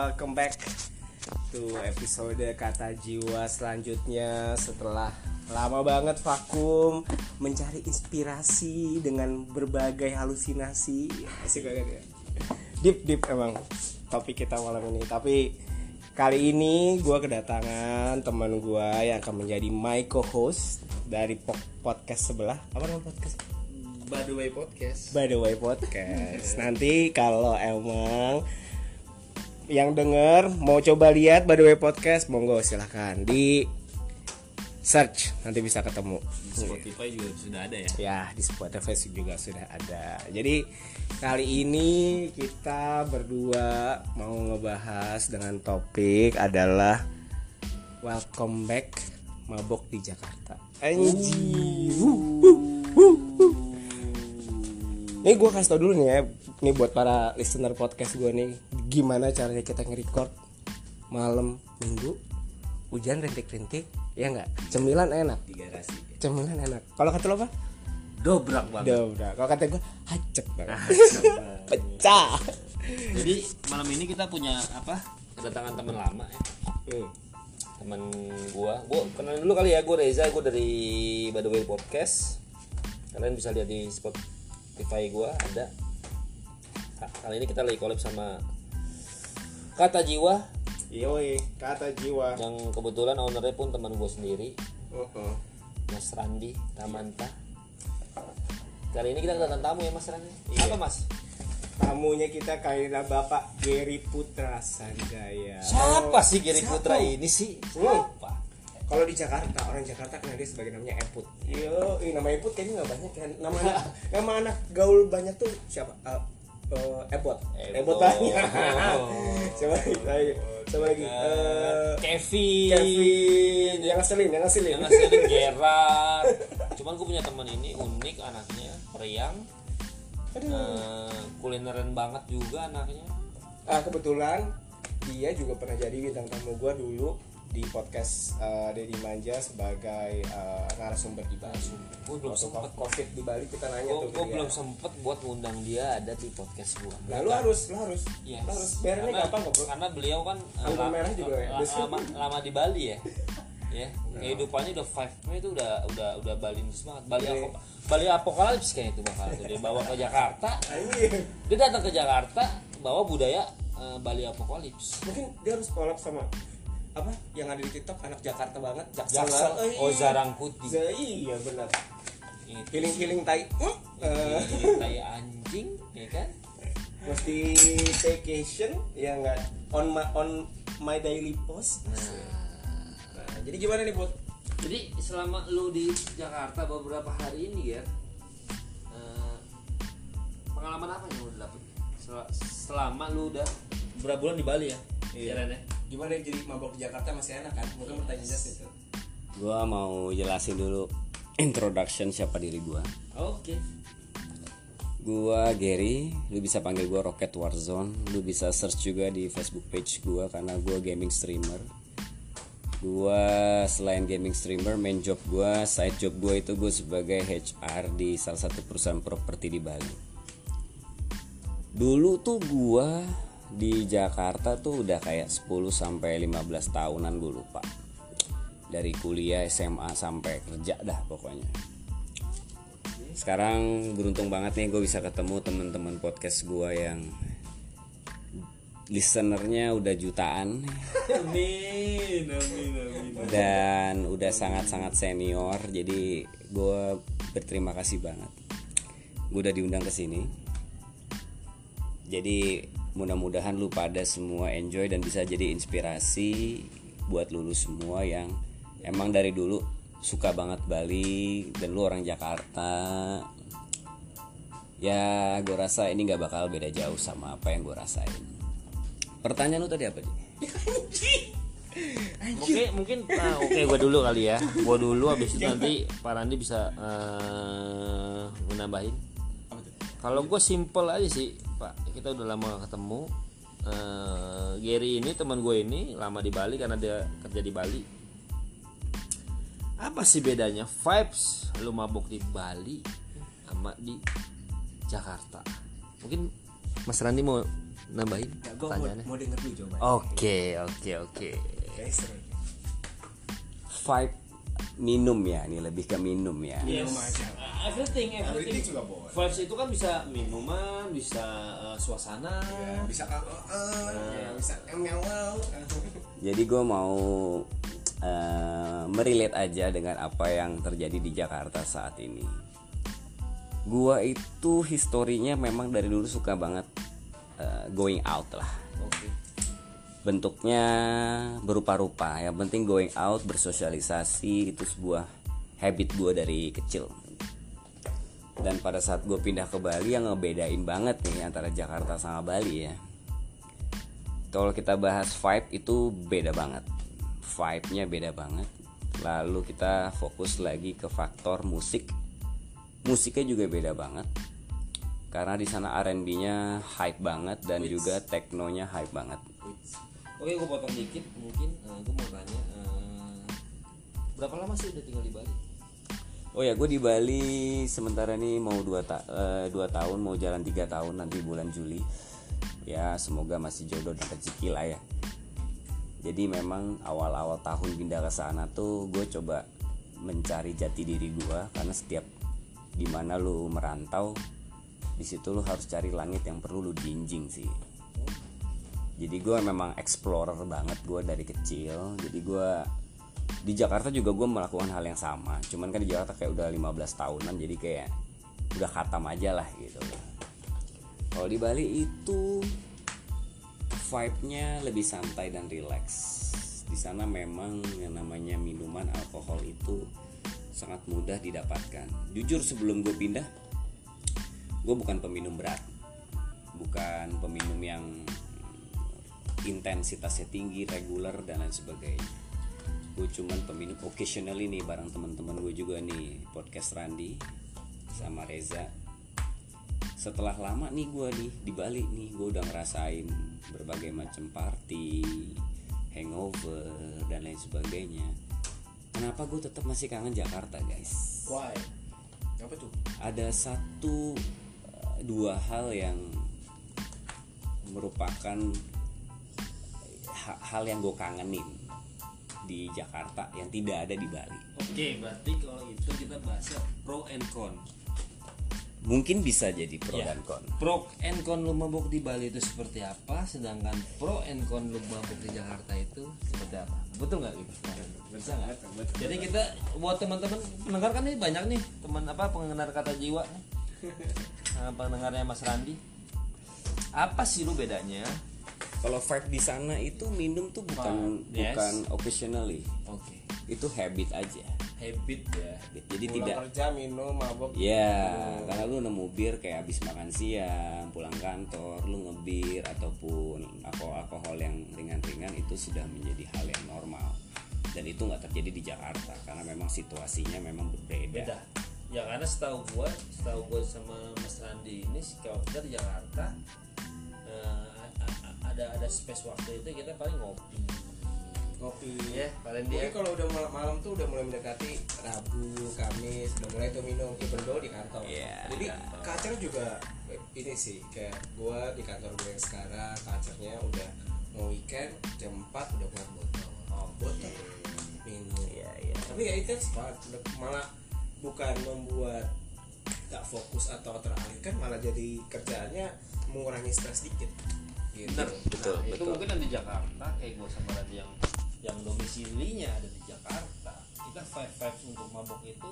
Welcome back to episode kata jiwa selanjutnya. Setelah lama banget vakum mencari inspirasi dengan berbagai halusinasi. Asik banget ya. Deep deep emang topik kita malam ini. Tapi kali ini gue kedatangan teman gue yang akan menjadi my co-host dari po- podcast sebelah. Apa nama podcast? By the way podcast. By the way podcast. Nanti kalau emang Yang denger Mau coba lihat By the way podcast Monggo silahkan. Di Search Nanti bisa ketemu. Spotify juga sudah ada ya? Ya di Spotify juga sudah ada. Jadi Kali ini Kita berdua Mau ngebahas Dengan topik adalah Welcome back Mabok di Jakarta. Anjir Ini gue kasih tau dulu nih ya Nih buat para listener podcast gue nih Gimana caranya kita nge-record Malam minggu Hujan rintik-rintik Ya nggak? Cemilan enak. Di garasi Cemilan enak. Kalau kata lo apa? dobrak banget. Dobra Kalau kata gue Hacep banget. Pecah. Jadi malam ini kita punya apa? Kedatangan teman lama ya. Hmm. teman gua. Gua kenalin dulu kali ya gua Reza gua dari By the way podcast. Kalian bisa lihat di Spotify gua ada. Ka- kali ini kita lagi collab sama kata jiwa. Yoi Kata jiwa. Yang kebetulan ownernya pun teman gua sendiri. Uh-uh. Mas Randi Tamanta. Kali ini kita kedatangan tamu ya Mas Randi. Apa Mas? Tamunya kita kalilah Bapak Gary Putra Sanjaya. Siapa sih Giri Siapa? Putra ini sih? Siapa Kalau di Jakarta, orang Jakarta kenal dia sebagai namanya Eput. Yo, ih, nama Eput kayaknya nggak banyak kan. Nama anak, nama anak gaul banyak tuh siapa? Uh, uh, Epot. Epot. Banyak. siapa lagi? Lagi. Siapa lagi? Eh, Kevin Kevin. Yang ngeselin, yang ngeselin. yang ngasih Gerard cuman gue punya teman ini unik anaknya periang Eh, kulineran banget juga anaknya Ah, kebetulan dia juga pernah jadi bintang tamu gua dulu di podcast uh, Deddy Manja sebagai uh, narasumber di Bali. gue belum sempet covid di Bali kita nanya gue tuh dia. belum sempet buat ngundang dia ada di podcast gue Nah, lu harus, lu harus, Yes. lu harus. Karena- gampang kok, bro. Karena beliau kan eh, Anggur la- merah juga ya, lama, lama di Bali ya. ya, kehidupannya udah five nya itu udah udah udah Bali banget. Bali Iya. apa? Bali apokalips kayaknya itu bakal dia bawa ke Jakarta. Dia datang ke Jakarta bawa budaya eh, Bali apokalips. Mungkin dia harus collab sama apa yang ada di TikTok anak Jakarta banget, Jaksel. Jaksel, Eh, oh Zarang Putih. Za- iya benar. Healing healing tai. Ini kayak anjing, ya kan? mesti staycation ya enggak on my on my daily post. Nah, jadi gimana nih, Bud? Jadi selama lu di Jakarta beberapa hari ini ya, eh, pengalaman apa yang lu dapet? Sel- Selama lu udah berapa bulan di Bali ya? Iya. Jalannya? Gimana jadi mabok di Jakarta masih enak kan? Mungkin pertanyaan itu. Gua mau jelasin dulu introduction siapa diri gua. Oke. Gua Gary, lu bisa panggil gua Rocket Warzone. Lu bisa search juga di Facebook page gua karena gua gaming streamer. Gua selain gaming streamer, main job gua, side job gua itu gue sebagai HR di salah satu perusahaan properti di Bali. Dulu tuh gua di Jakarta tuh udah kayak 10 sampai 15 tahunan gue lupa. Dari kuliah SMA sampai kerja dah pokoknya sekarang beruntung banget nih gue bisa ketemu teman-teman podcast gue yang listenernya udah jutaan Amin, amin, amin. dan udah sangat-sangat senior jadi gue berterima kasih banget gue udah diundang ke sini jadi mudah-mudahan lu pada semua enjoy dan bisa jadi inspirasi buat lulus semua yang emang dari dulu suka banget Bali dan lu orang Jakarta ya gue rasa ini nggak bakal beda jauh sama apa yang gue rasain pertanyaan lu tadi apa sih Mungkin mungkin ah, oke gua dulu kali ya. Gua dulu habis itu nanti Pak Randi bisa eh, menambahin. Kalau gue simple aja sih. Kita udah lama gak ketemu. Eh, Gary ini teman gue ini lama di Bali karena dia kerja di Bali. Apa sih bedanya vibes lu mabuk di Bali sama di Jakarta? Mungkin Mas Randi mau nambahin Ya, mau, pertanyaannya mau denger dulu jawabannya. oke oke oke seru. Vibe minum ya, ini lebih ke minum ya. Minum aja. everything Everything juga boleh. vibes itu kan bisa minuman bisa eh, suasana Ya, bisa kan ya, bisa ngewel Jadi gue mau eh, merelate aja dengan apa yang terjadi di Jakarta saat ini. Gua itu historinya memang dari dulu suka banget eh, going out lah. Bentuknya berupa-rupa. Yang penting going out, bersosialisasi itu sebuah habit gue dari kecil. Dan pada saat gue pindah ke Bali yang ngebedain banget nih antara Jakarta sama Bali ya. Kalau kita bahas vibe itu beda banget. Vibe-nya beda banget. Lalu kita fokus lagi ke faktor musik. Musiknya juga beda banget. Karena di sana R&B-nya hype banget dan juga teknonya hype banget. Oke gue potong dikit mungkin gue mau tanya eh, berapa lama sih udah tinggal di Bali Oh ya, gue di Bali sementara nih mau dua, ta- eh, dua tahun, mau jalan tiga tahun nanti bulan Juli. Ya, semoga masih jodoh dan rezeki lah ya. Jadi memang awal-awal tahun pindah ke sana tuh gue coba mencari jati diri gue karena setiap di mana lu merantau di situ lu harus cari langit yang perlu lu jinjing sih. Jadi gue memang explorer banget gue dari kecil. Jadi gue di Jakarta juga gue melakukan hal yang sama. Cuman kan di Jakarta kayak udah 15 tahunan jadi kayak udah khatam aja lah gitu. Kalau di Bali itu vibe-nya lebih santai dan relax. Di sana memang yang namanya minuman alkohol itu sangat mudah didapatkan. Jujur sebelum gue pindah gue bukan peminum berat. Bukan peminum yang intensitasnya tinggi reguler dan lain sebagainya. Gue cuman peminum occasional ini bareng teman-teman gue juga nih podcast Randi sama Reza. Setelah lama nih gue nih di Bali nih gue udah ngerasain berbagai macam party hangover dan lain sebagainya. Kenapa gue tetap masih kangen Jakarta guys? Why? Apa tuh? Ada satu eh, dua hal yang merupakan hal yang gue kangenin di Jakarta yang tidak ada di Bali. oke berarti kalau itu kita bahasnya pro and con. Mungkin bisa jadi pro Ya. dan kon. pro and con lu mabuk di Bali itu seperti apa sedangkan pro and con lu mabuk di Jakarta itu seperti apa? Betul nggak gitu bisa nggak? Jadi kita buat teman-teman pendengar kan nih banyak nih teman apa pendengar kata jiwa nih. Pendengarnya Mas Randi. Apa sih lu bedanya Kalau vibe di sana itu minum tuh bukan Ah, yes. bukan occasionally, oke itu habit aja. habit ya Jadi pulang tidak kerja minum mabok Ya, karena lu nemu bir kayak habis makan siang, pulang kantor, lu ngebir ataupun alkohol-alkohol yang ringan-ringan itu sudah menjadi hal yang normal. Dan itu nggak terjadi di Jakarta karena memang situasinya memang berbeda. beda ya karena setahu gua setahu gua sama Mas Randi ini kalau kita di Jakarta eh, ada ada space waktu itu kita paling ngopi kopi ya paling Mungkin dia kalau udah malam, malam tuh udah mulai mendekati Rabu, Kamis, udah mulai tuh minum even though di kantor. Iya, Jadi kantor. culture juga eh, ini sih kayak gua di kantor gue yang sekarang culture-nya udah mau weekend jam 4 udah buat botol. Oh, botol. Minum. Iya, iya. Tapi ya itu udah malah bukan membuat gak fokus atau teralihkan malah jadi kerjaannya mengurangi stres dikit. Gitu. bener betul, Nah, itu betul. mungkin yang di Jakarta kayak gua sama Randi yang yang domisilinya ada di Jakarta kita five five untuk mabok itu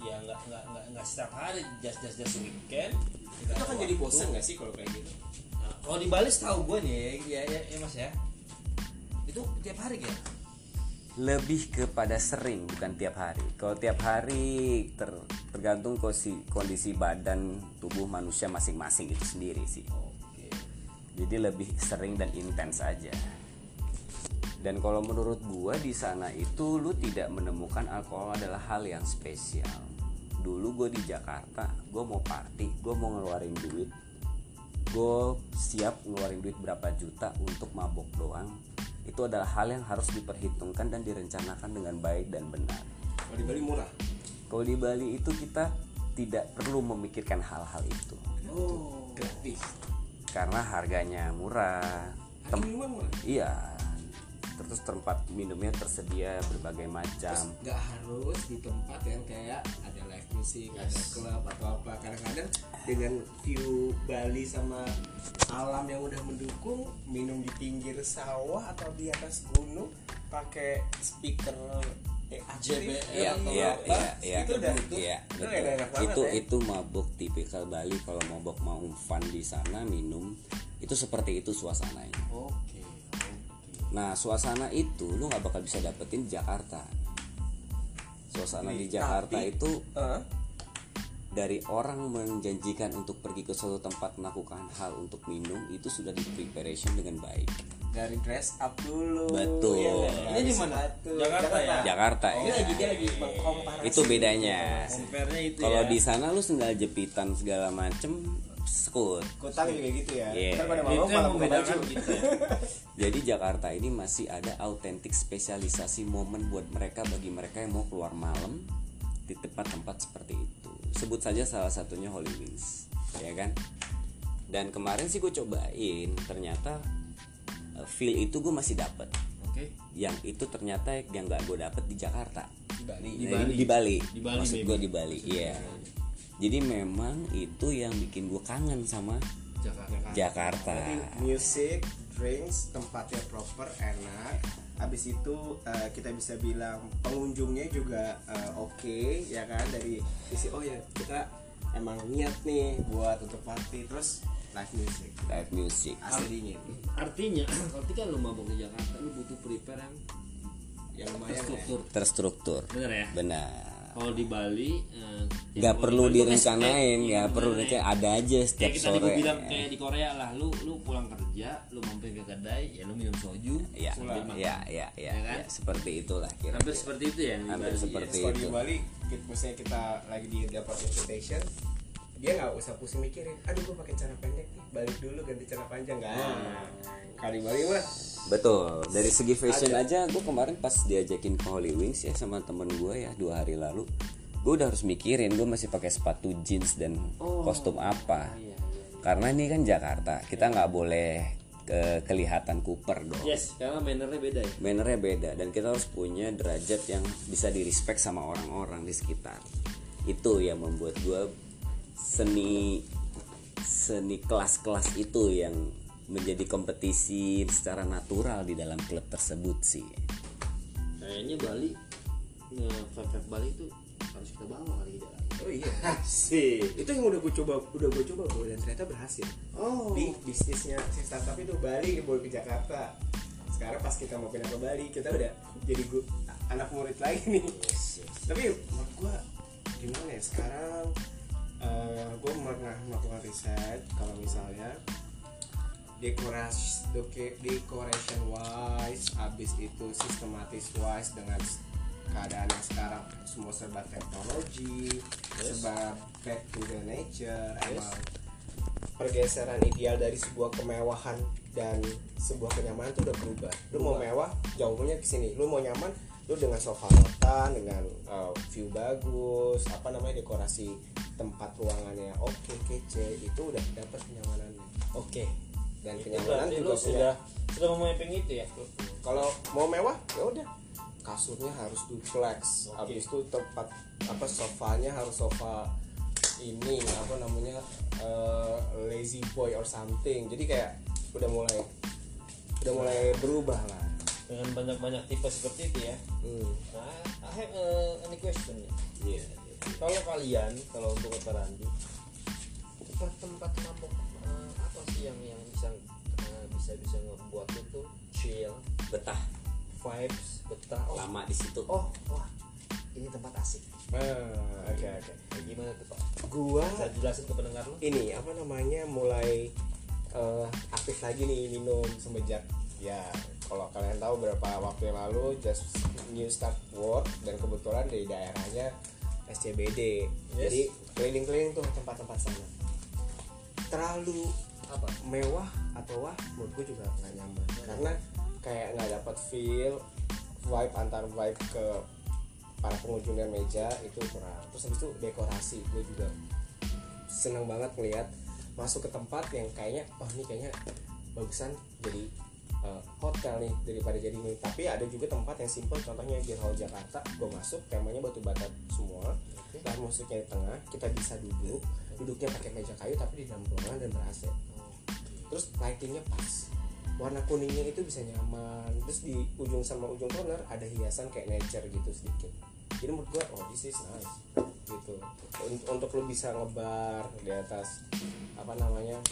ya nggak nggak nggak nggak setiap hari just just just weekend Itu akan jadi bosan gak sih kalau kayak gitu? Nah, kalau di Bali setahu gue nih ya, ya, ya mas ya itu tiap hari ya Lebih kepada sering bukan tiap hari. Kalau tiap hari ter- tergantung kondisi, kondisi badan tubuh manusia masing-masing itu sendiri sih. oke jadi lebih sering dan intens aja. Dan kalau menurut gua di sana itu lu tidak menemukan alkohol adalah hal yang spesial. Dulu gue di Jakarta gue mau party gue mau ngeluarin duit. Gue siap ngeluarin duit berapa juta untuk mabok doang. Itu adalah hal yang harus diperhitungkan dan direncanakan dengan baik dan benar. Kalau di Bali murah. kalau di Bali itu kita tidak perlu memikirkan hal-hal itu. Oh, gratis. Karena harganya murah minuman murah. iya terus tempat minumnya tersedia berbagai macam nggak harus di tempat yang kayak ada live music, ada klub atau apa. Kadang-kadang dengan view Bali sama alam yang udah mendukung, minum di pinggir sawah atau di atas gunung pakai speaker eh, Iya, atau iya, apa, iya, iya. itu udah itu, Iya, itu betul. enak banget itu ya. itu mabuk tipikal Bali kalau mabuk mau fun di sana minum itu seperti itu suasananya. Oke, oke. Nah suasana itu lu nggak bakal bisa dapetin di Jakarta. Suasana di Tapi- Jakarta itu Hah? dari orang menjanjikan untuk pergi ke suatu tempat melakukan hal untuk minum itu sudah di preparation dengan baik. Dari dress up dulu. Betul. Iya nggak? Ini di mana? Jakarta ya? Jakarta Ini ya. lagi dia lagi mengkomparasi. Itu bedanya. itu Kalau ya di sana lu sendal jepitan segala macem sekut. Kota juga gitu ya. Iya. Ntar pada mau malah membedakan baju. gitu ya Jadi Jakarta ini masih ada autentik spesialisasi momen buat mereka bagi mereka yang mau keluar malam di tempat-tempat seperti itu. Sebut saja salah satunya Holy Wings, ya kan? Dan kemarin sih gue cobain, ternyata feel itu gue masih dapet. oke Yang itu ternyata yang nggak gue dapet di Jakarta. Di Bali. Di Nah, Bali. ini di Bali. Di Bali, Maksud gue di Bali, iya. Jadi memang itu yang bikin gue kangen sama Jakarta Jakarta. Jadi music, drinks, tempatnya proper, enak. Habis itu eh, kita bisa bilang pengunjungnya juga eh, oke ya kan dari sisi oh ya kita emang niat nih buat untuk party terus live music Live music. dingin artinya ketika lu mabuk di Jakarta lu butuh prepare yang yang lumayan ya. terstruktur Terstruktur. bener ya Benar. kalau di Bali eh, Nggak ya, perlu direncanain, nggak iya, perlu direncanain. Ada aja setiap kita sore. gue bilang kayak di Korea lah lu lu pulang kerja lu mampir ke kedai ya lu minum soju Ya, makan. ya, ya, ya, Ya kan? ya, seperti itulah kira hampir seperti itu ya Hampir Bali, seperti ya. kalau di itu. Bali gitu, misalnya kita lagi di dapat invitation dia nggak usah pusing mikirin aduh gue pakai cara pendek nih balik dulu ganti cara panjang nggak kali Bali mah Betul. Dari segi fashion aja, gue kemarin pas diajakin ke Holy Wings ya sama temen gue ya dua hari lalu, gue udah harus mikirin gue masih pakai sepatu jeans dan kostum apa. Karena ini kan Jakarta, kita nggak boleh ke kelihatan Cooper dong. yes karena mannernya beda ya Mannernya beda dan kita harus punya derajat yang bisa di respect sama orang-orang di sekitar. Itu yang membuat gue seni seni kelas-kelas itu yang menjadi kompetisi secara natural di dalam klub tersebut sih. kayaknya Bali nge vape Bali itu harus kita bawa kali di dalam. Oh iya. Sih itu yang udah gue coba udah gue coba bro dan ternyata berhasil. Oh. Di bisnisnya si startup itu Bali dibawa ke Jakarta. Sekarang pas kita mau pindah ke Bali kita udah jadi gu- anak murid lagi nih. Tapi menurut gue gimana ya sekarang gue pernah melakukan riset. Kalau misalnya dekorasi decoration wise abis itu sistematis wise dengan keadaan yang sekarang semua serba teknologi serba back to the nature emang pergeseran ideal dari sebuah kemewahan dan sebuah kenyamanan itu udah berubah. Lu mau mewah jauhnya ke sini. Lu mau nyaman lu dengan sofa rotan dengan uh, view bagus apa namanya dekorasi tempat ruangannya oke kece itu udah dapat kenyamanannya. Oke. Dan kenyamanan berarti juga sudah sudah memapping itu ya? Kalau mau mewah ya udah. Kasurnya harus duplex. Habis itu tempat apa sofanya harus sofa ini apa namanya eh, lazy boy or something. Jadi kayak udah mulai udah mulai berubah lah dengan banyak-banyak tipe seperti itu ya. Hmm. nah I have uh, any question? Iya. kalau kalian kalau untuk Kota Randu tempat-tempat mabok eh, apa sih yang yang bisa eh, bisa bisa ngebuat tuh chill. Betah, vibes betah. Oh, lama di situ. oh wah. Ini tempat asik. Ah, oke oke. Gimana tuh pak? Gua bisa jelasin ke pendengar lu? Ini apa namanya mulai eh, aktif lagi nih minum semenjak ya kalau kalian tahu beberapa waktu yang lalu just new start work dan kebetulan di daerahnya SCBD Yes. jadi keliling-keliling tuh tempat-tempat sana. Terlalu apa mewah atau wah menurut gue juga nggak nyaman. Karena kayak nggak dapat feel vibe antar vibe ke para pengunjung dan meja itu kurang. Terus habis itu dekorasi gue juga seneng banget ngeliat masuk ke tempat yang kayaknya oh ini kayaknya bagusan jadi uh, hotel nih daripada jadi ini tapi ada juga tempat yang simple contohnya Gear Hall Jakarta. Gue masuk temanya batu bata semua. Dan musiknya di tengah kita bisa duduk. Duduknya pakai meja kayu tapi di dalam ruangan dan ber AC terus lightingnya pas. Warna kuningnya itu bisa nyaman. Terus di ujung sama ujung corner ada hiasan kayak nature gitu sedikit. Jadi menurut gua oh this is nice. Gitu. Un- untuk lu bisa ngebar di atas apa namanya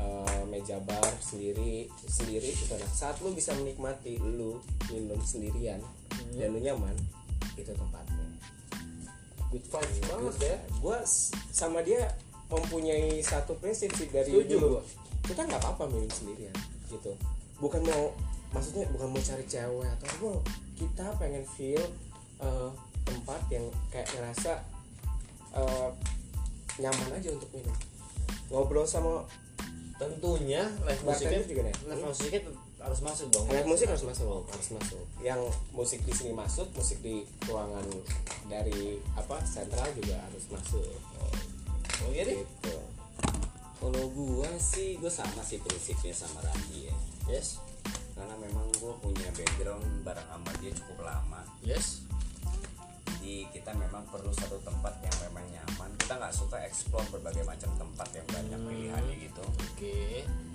eh, meja bar sendiri sendiri gitu. Nah saat lu bisa menikmati lu minum sendirian dan lu nyaman itu tempatnya. Good vibes banget ya. Gue sama dia mempunyai satu prinsip sih dari Setuju dulu. kita nggak apa-apa minum sendirian gitu. Bukan mau maksudnya bukan mau cari cewek atau apa kita pengen feel eh, tempat yang kayak ngerasa eh, nyaman aja untuk minum. Ngobrol sama tentunya live musiknya juga nih. live musiknya harus masuk dong. Live musik harus masuk harus masuk. Yang musik di sini masuk musik di ruangan dari apa sentral juga harus masuk. Oh iya deh. Gitu. Kalau gua sih gua sama sih prinsipnya sama Randi ya. yes. Karena memang gua punya background bareng sama dia cukup lama. yes. Jadi kita memang perlu satu tempat yang memang nyaman. Kita nggak suka explore berbagai macam tempat yang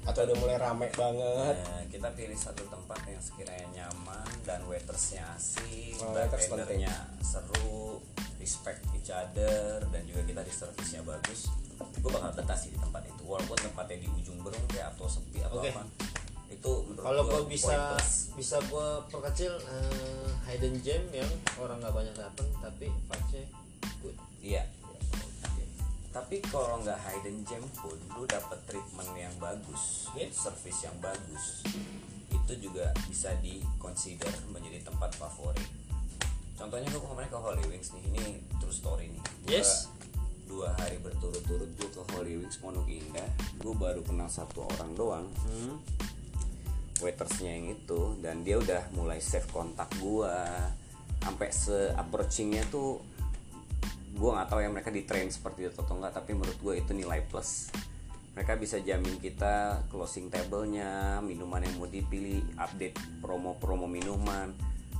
atau udah mulai rame banget Nah, kita pilih satu tempat yang sekiranya nyaman dan waitersnya asik, Oh, waiters bartendernya seru, respect each other dan juga kita di servisnya bagus. Gue bakal betah sih di tempat itu. Walaupun tempatnya di ujung berung kayak atau sepi atau Oke. apa. Itu kalau gue bisa poin plus. bisa gue perkecil eh, hidden gem yang orang nggak banyak datang tapi vibesnya good Iya. Tapi kalau nggak hidden gem pun lu dapet treatment yang bagus, Iya. service yang bagus, itu juga bisa di consider menjadi tempat favorit. Contohnya gue kemarin ke Holy Wings nih, ini true story nih. Gua Yes. Dua hari berturut-turut gue ke Holy Wings Pondok Indah, gue baru kenal satu orang doang, hmm. waitersnya yang itu, dan dia udah mulai save kontak gue, sampai se approachingnya tuh gue nggak tahu ya mereka di train seperti itu atau enggak tapi menurut gue itu nilai plus. Mereka bisa jamin kita closing table-nya minuman yang mau dipilih update promo-promo minuman.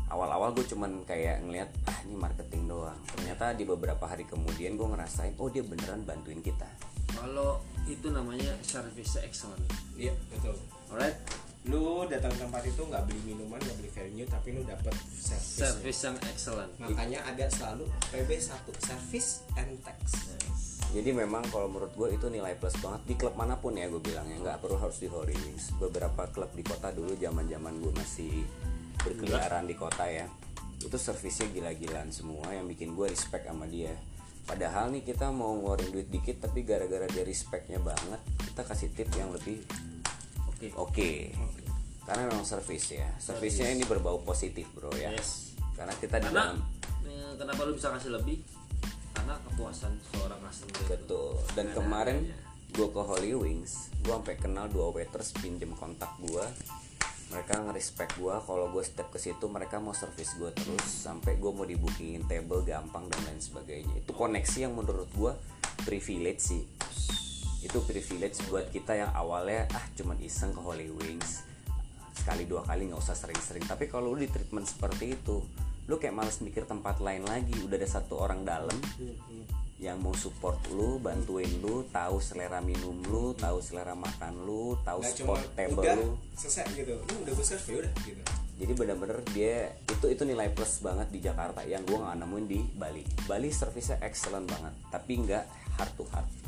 Awal-awal gue cuman kayak ngeliat ah ini marketing doang. Ternyata di beberapa hari kemudian gue ngerasain oh dia beneran bantuin kita. Kalau itu namanya service excellent iya betul. Alright lu datang ke tempat itu nggak beli minuman nggak beli venue tapi lu dapet service service yang excellent. Makanya ada selalu PB 1 service and tax. Jadi memang kalau menurut gue itu nilai plus banget di klub mana pun ya gue bilang ya. Nggak perlu harus di Holy Wings beberapa klub di kota dulu zaman zaman gue masih berkeliaran di kota ya. Itu servisnya gila-gilaan semua yang bikin gue respect sama dia. Padahal nih kita mau ngeluarin duit dikit tapi gara-gara dia respectnya banget kita kasih tip yang lebih oke oke karena memang servis ya servisnya ini berbau positif bro ya Yes. karena kita di karena dalam eh, kenapa lu bisa kasih lebih karena kepuasan seorang customer itu. Betul. Dan Ada kemarin adanya. gue ke Holy Wings, gue sampai kenal dua waiters pinjem kontak gue. Mereka nge-respect gue kalau gue step ke situ mereka mau service gue terus sampai gue mau dibookingin table gampang dan lain sebagainya. Itu koneksi yang menurut gue privilege sih. Itu privilege buat kita yang awalnya ah cuman iseng ke Holy Wings sekali dua kali nggak usah sering-sering. Tapi kalau lu di treatment seperti itu, lu kayak males mikir tempat lain lagi. Udah ada satu orang dalam yang mau support lu, bantuin lu, tahu selera minum lu, tahu selera makan lu, tahu nggak spot table udah lu. selesai gitu lu udah serve ya udah gitu Jadi bener-bener dia itu itu nilai plus banget di Jakarta yang gua nggak nemuin di Bali. Bali servisnya excellent banget, tapi nggak heart to heart.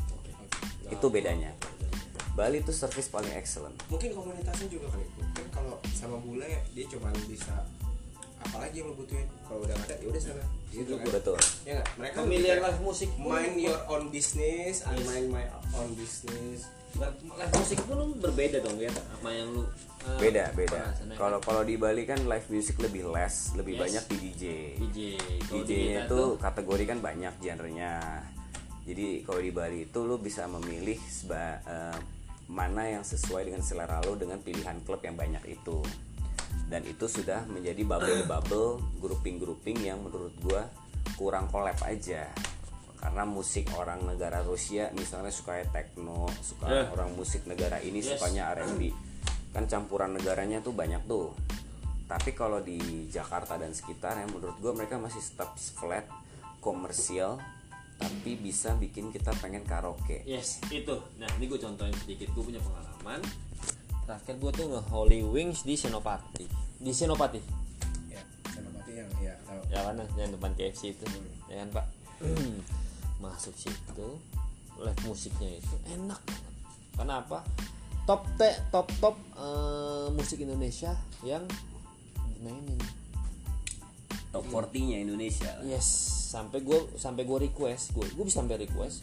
Itu bedanya. Bali itu service paling excellent. mungkin komunitasnya juga kali kan kalau sama bule dia cuma bisa apalagi yang lu butuhin kalau udah ada ya udah sana gitu kan Betul. ya nggak mereka pemilihan live musik mind your own business I mind my own business live, live musik pun berbeda dong ya apa yang lu eh, Beda, beda. Kalau kalau di Bali kan live music lebih less, lebih Yes. banyak di DJ. DJ DJ-nya kita itu kategori kan banyak genrenya. Jadi kalau di Bali itu lu bisa memilih seba- eh, mana yang sesuai dengan selera lo dengan pilihan klub yang banyak itu. Dan itu sudah menjadi bubble-bubble, grouping-grouping yang menurut gua kurang collab aja. karena musik orang negara Rusia misalnya suka techno suka Yeah. orang musik negara ini Yes. sukanya R&B kan campuran negaranya tuh banyak tuh tapi kalau di Jakarta dan sekitarnya menurut gue mereka masih tetap flat komersial tapi bisa bikin kita pengen karaoke Yes, itu. Nah, ini gue contohin sedikit. Gue punya pengalaman. Terakhir gue tuh nge Holy Wings di Senopati. Di Senopati. ya senopati yang ya tahu Ya kan, yang depan KFC itu. Ya kan, Pak? Masuk situ, live musiknya itu enak banget. Kenapa? Top T, top top eh, musik Indonesia yang dimainin. Top 40 nya Indonesia lah. Yes, sampai gue sampai gue request, gue gue bisa sampai request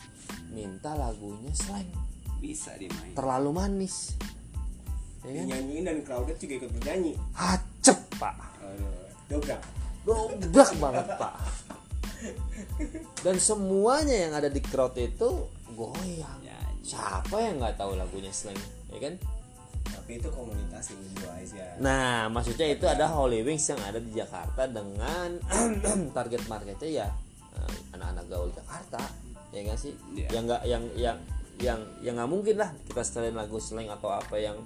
minta lagunya slang bisa dimain terlalu manis. Ya kan? nyanyiin dan crowded juga ikut bernyanyi Hacep pak Aduh, dobrak Dobrak banget pak Dan semuanya yang ada di crowd itu Goyang Nyanyi. Siapa yang nggak tahu lagunya slang Ya kan tapi itu komunitas Indo aja. Nah maksudnya itu ada Holy Wings yang ada di Jakarta Dengan target marketnya ya eh, Anak-anak gaul Jakarta. Ya kan sih? Iya. Yang nggak yang yang yang yang nggak mungkin lah kita setelin lagu slang atau apa yang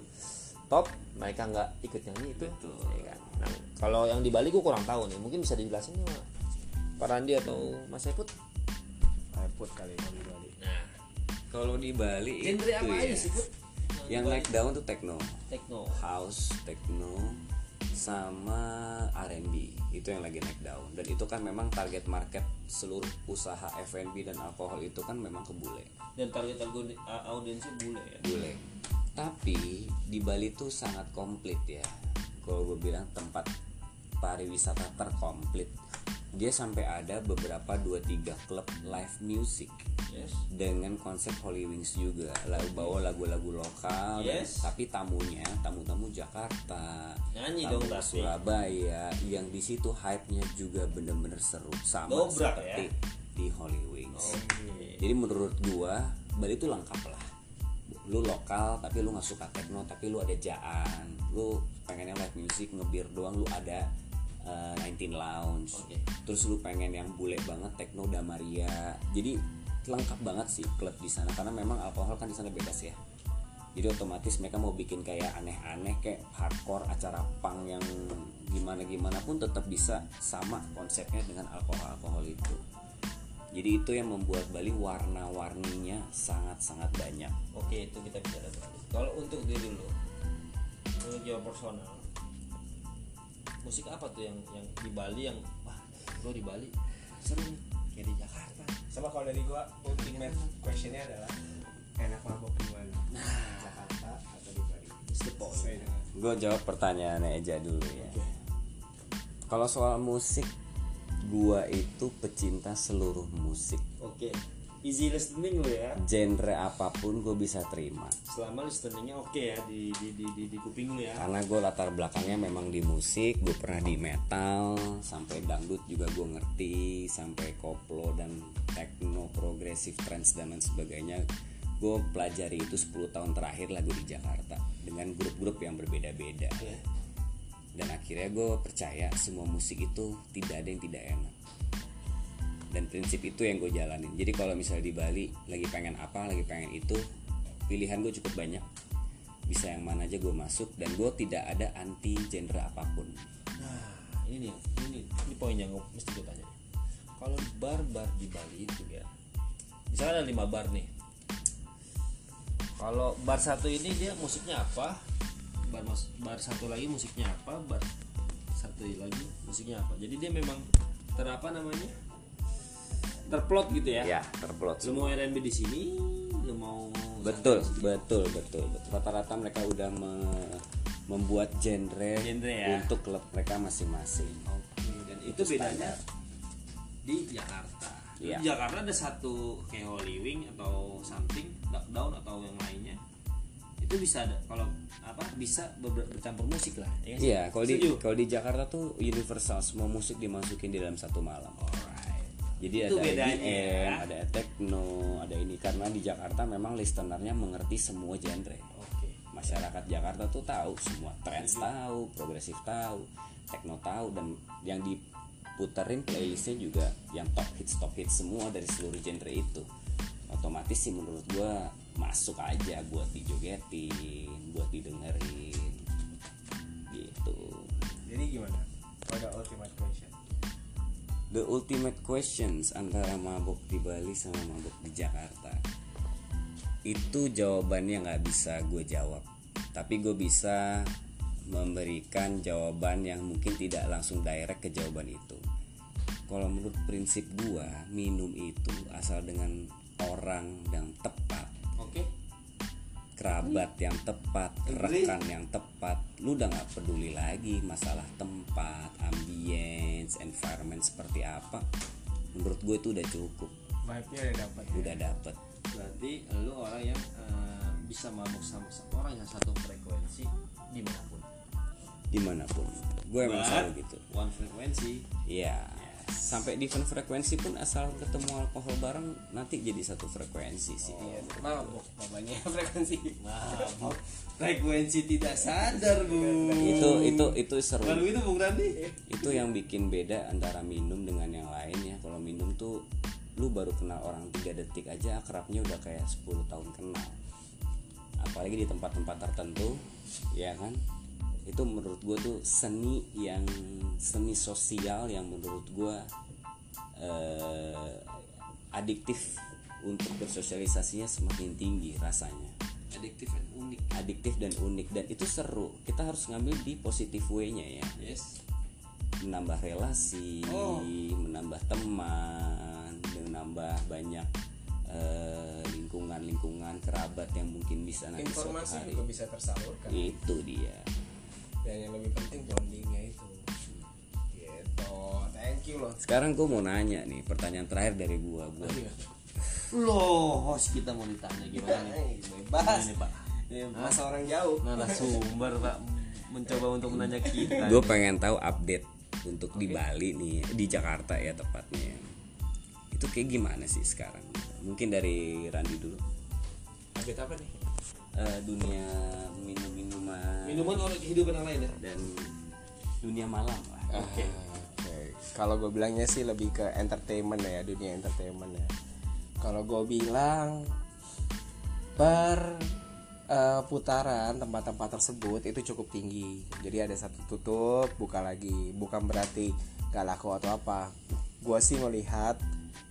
top mereka nggak ikut nyanyi itu. Betul. ya kan? Nah kalau yang di Bali gue kurang tahu nih mungkin bisa dijelasin sama Pak Randi atau Mas Eput iPod kali kalau di Bali. Nah. Kalau di Bali genre itu apa ya, aja sih? Yang naik daun tuh techno. Techno. House techno sama R&B itu yang lagi naik daun dan itu kan memang target market seluruh usaha F&B dan alkohol itu kan memang ke bule. Dan target audiensnya bule ya? Bule. Tapi di Bali tuh sangat komplit ya. Kalau gue bilang tempat pariwisata terkomplit dia sampai ada beberapa 2-3 klub live music. Yes. Dengan konsep Holy Wings juga. Lalu bawa lagu-lagu lokal. Dan- Yes. tapi tamunya tamu-tamu Jakarta. Nyanyi tamu dong berarti. Surabaya. Yang di situ hype-nya juga bener-bener seru. Sama Dobrak seperti ya? di Holy Wings. Oke. jadi menurut gua Bali itu lengkap lah. Lu lokal tapi lu nggak suka techno tapi lu ada jaan. Lu pengennya live music ngebir doang lu ada uh, 19 Lounge. Oke. terus lu pengen yang bule banget techno Damaria. Jadi lengkap banget sih klub di sana karena memang alkohol kan di sana bebas ya. Jadi otomatis mereka mau bikin kayak aneh-aneh kayak hardcore acara punk yang gimana gimana pun tetap bisa sama konsepnya dengan alkohol alkohol itu. Jadi itu yang membuat Bali warna-warninya sangat-sangat banyak. Oke itu kita bicara. Kalau untuk diri lo, menurut jawab personal, musik apa tuh yang yang di Bali yang wah lo di Bali seru nih kayak di Jakarta. sama kalau dari gua ultimate questionnya adalah enak mabok di mana Jakarta atau di Bali? Gue jawab pertanyaannya aja dulu ya. Kalau soal musik gua itu pecinta seluruh musik easy listening lo ya. genre apa pun gue bisa terima Selama listeningnya oke ya di di di di, di kuping lo ya. karena gue latar belakangnya memang di musik gue pernah di metal sampai dangdut juga gue ngerti sampai koplo dan techno progresif trance dan lain sebagainya gue pelajari itu 10 tahun terakhir lagu di Jakarta dengan grup-grup yang berbeda-beda Oke. dan akhirnya gue percaya semua musik itu tidak ada yang tidak enak dan prinsip itu yang gue jalanin jadi kalau misalnya di Bali lagi pengen apa lagi pengen itu pilihan gue cukup banyak bisa yang mana aja gue masuk dan gue tidak ada anti genre apa pun Nah, ini nih, ini ini poin yang mesti gue tanya. Kalau bar-bar di Bali itu ya, misalnya ada lima bar nih. Kalau bar satu ini dia musiknya apa? Bar bar satu lagi musiknya apa? Bar satu lagi musiknya apa? Jadi dia memang terapa namanya? Terplot gitu ya. ya terplot Lu mau R&B di sini, lu mau betul betul betul betul. rata-rata mereka udah me- membuat genre, Genre ya. untuk klub mereka masing-masing Oke, dan itu Itu bedanya standar. di Jakarta. Iya. Di Jakarta ada satu kayak Holy Wing atau something, Duck Down atau yang lainnya. Itu bisa ada kalau apa bisa ber- bercampur musik lah, ya? Iya, kalau di kalau di Jakarta tuh universal semua musik dimasukin di dalam satu malam. Alright. Jadi Itu ada bedanya, EDM, ya. ada techno, ada ini karena di Jakarta memang listenernya mengerti semua genre. Oke. Masyarakat Jakarta tuh tahu semua, trance tahu, progresif tahu, techno tahu dan yang di puterin playlistnya juga yang top hits top hits semua dari seluruh genre itu otomatis sih menurut gua masuk aja buat dijogetin buat didengerin gitu Jadi gimana? Pada ultimate question. The ultimate questions antara mabok di Bali sama mabok di Jakarta. Itu jawabannya nggak bisa gue jawab. Tapi gue bisa memberikan jawaban yang mungkin tidak langsung direct ke jawaban itu. Kalau menurut prinsip gue minum itu asal dengan orang yang tepat. Oke kerabat yang tepat, rekan yang tepat, lu udah nggak peduli lagi masalah tempat, ambience, environment seperti apa. Menurut gue itu udah cukup, Vibe-nya udah dapat. ya? udah dapet. berarti lu orang yang eh, bisa mabuk sama orang yang satu frekuensi di mana pun Di mana pun, gue emang selalu gitu. one frekuensi Iya. Sampai different frekuensi pun asal ketemu alkohol bareng nanti jadi satu frekuensi sih. Iya, mabok namanya frekuensi. mabuk frekuensi tidak sadar bu Itu itu itu seru. lalu itu bung Randi itu yang bikin beda antara minum dengan yang lain ya kalau minum tuh lu baru kenal orang tiga detik aja akrabnya udah kayak 10 tahun kenal apalagi di tempat-tempat tertentu ya kan itu menurut gue tuh seni yang seni sosial yang menurut gue eh, adiktif untuk bersosialisasinya semakin tinggi rasanya adiktif dan unik adiktif dan unik dan itu seru kita harus ngambil di positive way-nya ya yes menambah relasi, Oh. menambah teman, menambah banyak eh, lingkungan-lingkungan kerabat yang mungkin bisa nanti suatu Informasi hari. juga bisa tersalurkan. Itu dia. Dan yang lebih penting bondingnya itu. Gitu. Thank you loh. Sekarang gue mau nanya nih, pertanyaan terakhir dari gua, gua. loh host kita mau ditanya gimana nih Bebas. ini pak Ya, masa orang jauh. narasumber pak mencoba untuk menanya kita Gue pengen tahu update untuk di Bali nih, di Jakarta ya tepatnya. Itu kayak gimana sih sekarang? Mungkin dari Randi dulu. Update apa nih? Eh, dunia minum-minuman minuman orang kehidupan yang lain ya dan dunia malam lah. Oke. Kalau gue bilangnya sih lebih ke entertainment ya, dunia entertainment ya. Kalau gue bilang per eh, putaran tempat-tempat tersebut itu cukup tinggi. Jadi ada satu tutup, buka lagi. Bukan berarti gak laku atau apa. Gue sih melihat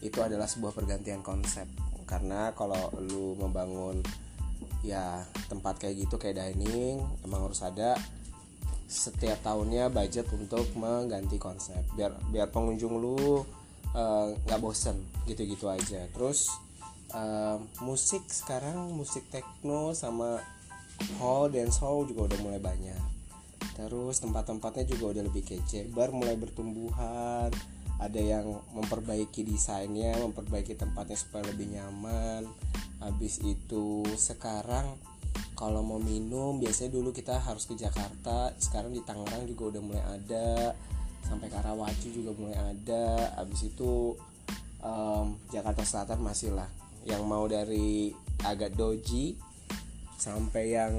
itu adalah sebuah pergantian konsep. Karena kalau lu membangun ya tempat kayak gitu kayak dining emang harus ada. Setiap tahunnya budget untuk mengganti konsep. Biar biar pengunjung lu eh, nggak bosen gitu-gitu aja. Terus eh, musik sekarang musik techno sama hall dance hall juga udah mulai banyak. Terus tempat-tempatnya juga udah lebih kece bar mulai bertumbuhan ada yang memperbaiki desainnya memperbaiki tempatnya supaya lebih nyaman. Habis itu sekarang kalau mau minum biasanya dulu kita harus ke Jakarta. Sekarang di Tangerang juga udah mulai ada. Sampai Karawaci juga mulai ada. Habis itu em, Jakarta Selatan masih lah. Yang mau dari agak doji sampai yang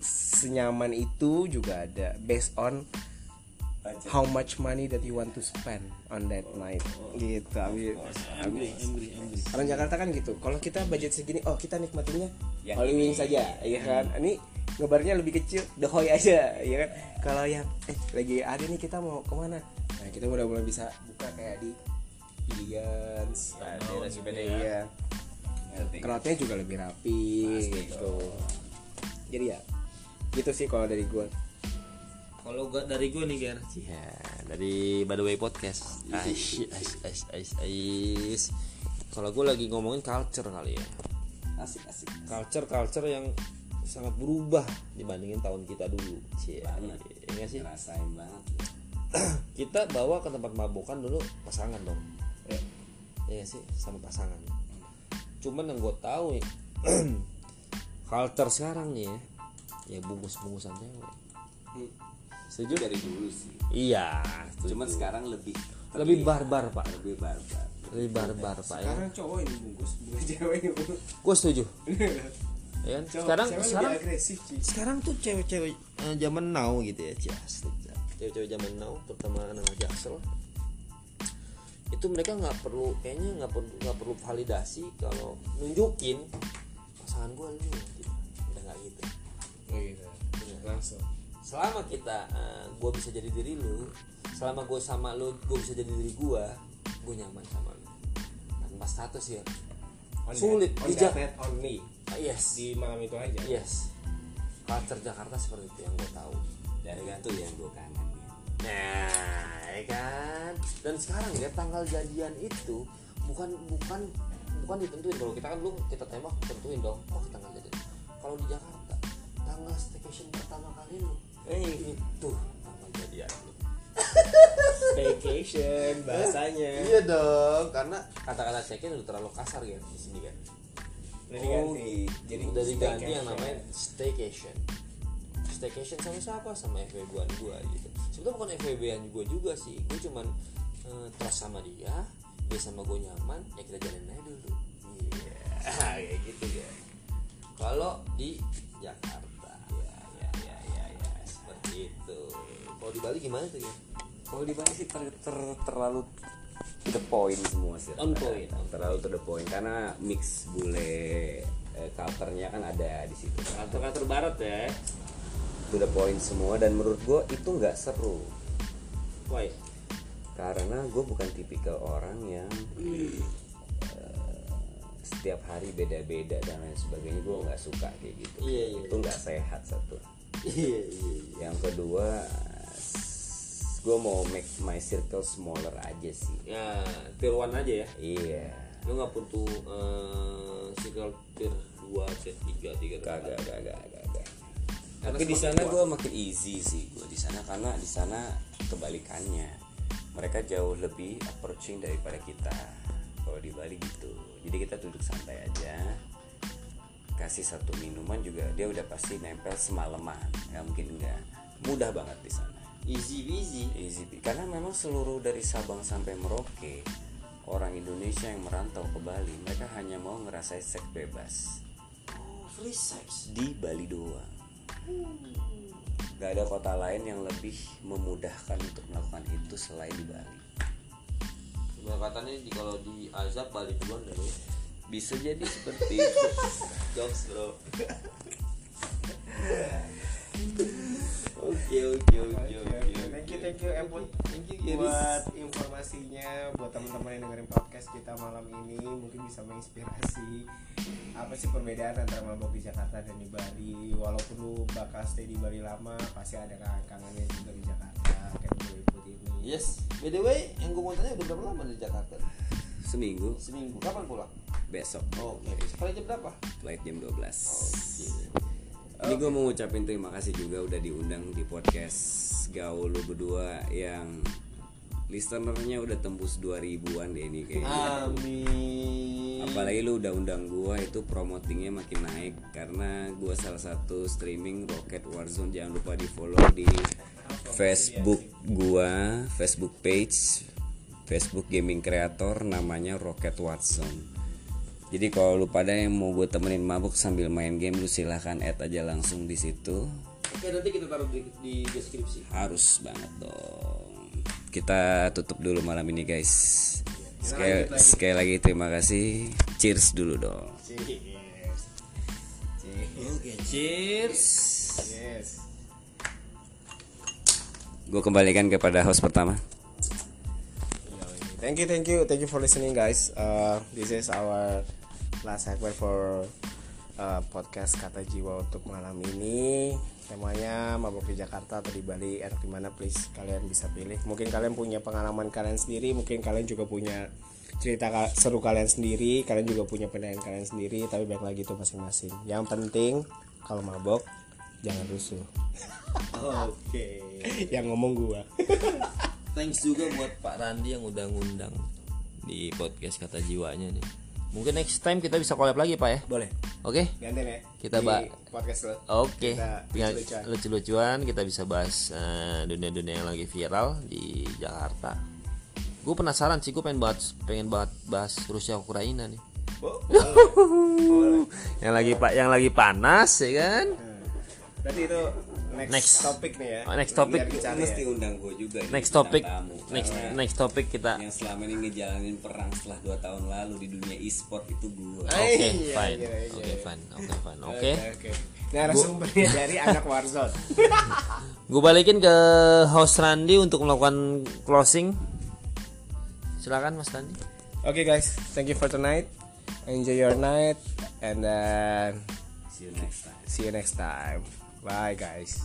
senyaman itu juga ada. Based on how much money that you want to spend on that night. Gitu habis habis orang Jakarta kan gitu. Kalau kita budget segini oh kita nikmatinya Holy ini. Wings saja ya kan? Ini ngebarnya lebih kecil The Hoy aja ya kan? Kalau yang eh lagi ada nih kita mau ke mana? Nah kita udah mulai bisa buka kayak di Billions daerah sepeda ya crowdnya juga lebih rapi gitu. jadi ya gitu sih kalau dari gue kalau gak dari gue nih Ger. Ya dari by the way podcast. Ais ais ais ais ais. Kalau gue lagi ngomongin culture kali ya. Asik asik. culture culture yang sangat berubah dibandingin tahun kita dulu. Cie, Banget. iya nggak sih? Ngerasain banget. kita bawa ke tempat mabokan dulu pasangan dong. Ya Iya nggak sih? Sama pasangan. Cuman yang gue tahu ya, culture sekarang nih ya ya bungkus bungkusan cewek setuju Dari dulu sih. iya Cuman sekarang lebih lebih barbar pak lebih barbar. lebih barbar pak ya sekarang cowok ini bungkus bukan cewek ini bungkus gue setuju ya kan? Cowok- sekarang cewek sekarang lebih agresif Ci. sekarang tuh cewek-cewek eh, zaman now gitu ya cewek-cewek zaman now terutama anak jaksel itu mereka nggak perlu kayaknya nggak perlu nggak perlu validasi kalau nunjukin pasangan gue ini gitu. udah nggak gitu oh gitu langsung selama kita gue bisa jadi diri lu selama gue sama lu gue bisa jadi diri gue gue nyaman sama lu. Tanpa status ya. On sulit that- on di that only Ah, yes. Di malam itu aja. Yes. Culture Jakarta seperti itu yang gue tahu. Dan itu yang gue kangen. Nah, ya kan. Dan sekarang ya tanggal jadian itu bukan bukan bukan ditentuin. Kalau kita kan belum kita tembak tentuin dong. Oh tanggal jadian. Kalau di Jakarta tanggal staycation pertama kali lu eh itu jadian lu. vacation bahasanya Iya dong, karena kata-kata staycation udah terlalu kasar ya di sini kan. udah diganti jadi udah diganti yang namanya staycation. Staycation sama siapa? Sama FWB-an gua gitu. Sebetulnya bukan FWB-an gua juga sih. Gue cuman eh, trust sama dia, dia sama gue nyaman, ya kita jalanin aja dulu. Iya, kayak gitu ya. Kalau di Jakarta, Kalau di Bali gimana tuh ya? kalau di Bali sih ter, ter- terlalu to the point semua sih On point, terlalu to the point karena mix bule eh, culture-nya kan ada di situ Kantor-kantor barat ya. to the point semua dan menurut gue itu nggak seru Why? karena gue bukan tipikal orang yang eh, setiap hari beda-beda dan lain sebagainya gue nggak suka kayak gitu Iya, iya. itu nggak sehat satu Iya, iya, iya. yang kedua gue mau make my circle smaller aja sih. Ya, tier 1 aja ya. iya. Lu nggak butuh eh circle tier 2, tier 3, 3 kagak kagak kagak tapi di sana gue makin easy sih gue di sana karena di sana kebalikannya. Mereka jauh lebih approaching daripada kita. Kalau di Bali gitu. Jadi kita duduk santai aja. Kasih satu minuman juga dia udah pasti nempel semalaman. Nggak mungkin enggak mudah banget di sana Easy easy karena memang seluruh dari Sabang sampai Merauke orang Indonesia yang merantau ke Bali mereka hanya mau ngerasain seks bebas Oh, free sex. di Bali doang Gak ada kota lain yang lebih memudahkan untuk melakukan itu selain di Bali Sebenarnya katanya di kalau di azab balik duluan ya. bisa jadi seperti itu Jokes bro. Oke oke oke oke. Thank you, thank you, Emput. Thank you, Giris. buat informasinya, buat teman-teman yang dengerin podcast kita malam ini mungkin bisa menginspirasi apa sih perbedaan antara mabok di Jakarta dan di Bali. Walaupun lu bakal stay di Bali lama, pasti ada kangen-kangennya juga di Jakarta. Kayak gue ikut ini. Yes. By the way, yang gue mau tanya udah berapa lama di Jakarta? seminggu Seminggu. Kapan pulang? besok Oke. Sekarang jam berapa? flight jam 12 Oke. Ini gue mau ngucapin terima kasih juga udah diundang di podcast gaul lu berdua yang listenernya udah tembus 2000an deh ini kayaknya. Amin. apalagi lu udah undang gua itu promotingnya makin naik karena gua salah satu streaming Rocket Warzone. Jangan lupa di follow di Facebook gua Facebook page Facebook gaming creator namanya Rocket Warzone jadi kalau lu pada yang mau gue temenin mabuk sambil main game lu silahkan add aja langsung di situ Oke nanti kita taruh di, di deskripsi. harus banget dong kita tutup dulu malam ini guys sekali, sekali lagi terima kasih cheers dulu dong Cheers. Cheers. Cheers. Yes. gue kembalikan kepada host pertama Thank you, thank you, thank you for listening, guys. Uh, this is our last segment for uh, podcast kata jiwa untuk malam ini. Temanya mabok di Jakarta atau di Bali, enak di mana? Please kalian bisa pilih. Mungkin kalian punya pengalaman kalian sendiri, mungkin kalian juga punya cerita seru kalian sendiri, kalian juga punya penilaian kalian sendiri. Tapi baik lagi itu masing-masing. Yang penting kalau mabok jangan rusuh. Oke. Yang ngomong gua. Thanks juga buat Pak Randi yang udah ngundang di podcast kata jiwanya nih. Mungkin next time kita bisa collab lagi Pak ya. Boleh. Oke. Gantian ya. Kita Di ba- podcast lo. Oke. Kita Tinggal lucu-lucuan. lucu-lucuan kita bisa bahas eh, dunia-dunia yang lagi viral di Jakarta. Gue penasaran sih, gue pengen bahas pengen banget bahas Rusia Ukraina nih. Boleh. Yang lagi pak, yang lagi panas ya kan? Berarti itu next, Next. topik nih ya. Oh, next topic. Biar mesti ya. undang gue juga Next topic, tamu. next Karena next topic kita. yang selama ini ngejalanin perang setelah 2 tahun lalu di dunia e-sport itu gue Ah, Oke, iya, fine. iya, iya, Oke, iya. fine. Oke, fine. Oke. Oke, oke. Narasumbernya dari anak Warzone. Gue balikin ke host Randy untuk melakukan closing. Silakan Mas Randy. Oke guys, thank you for tonight. Enjoy your night and then see you next time see you next time. Bye guys.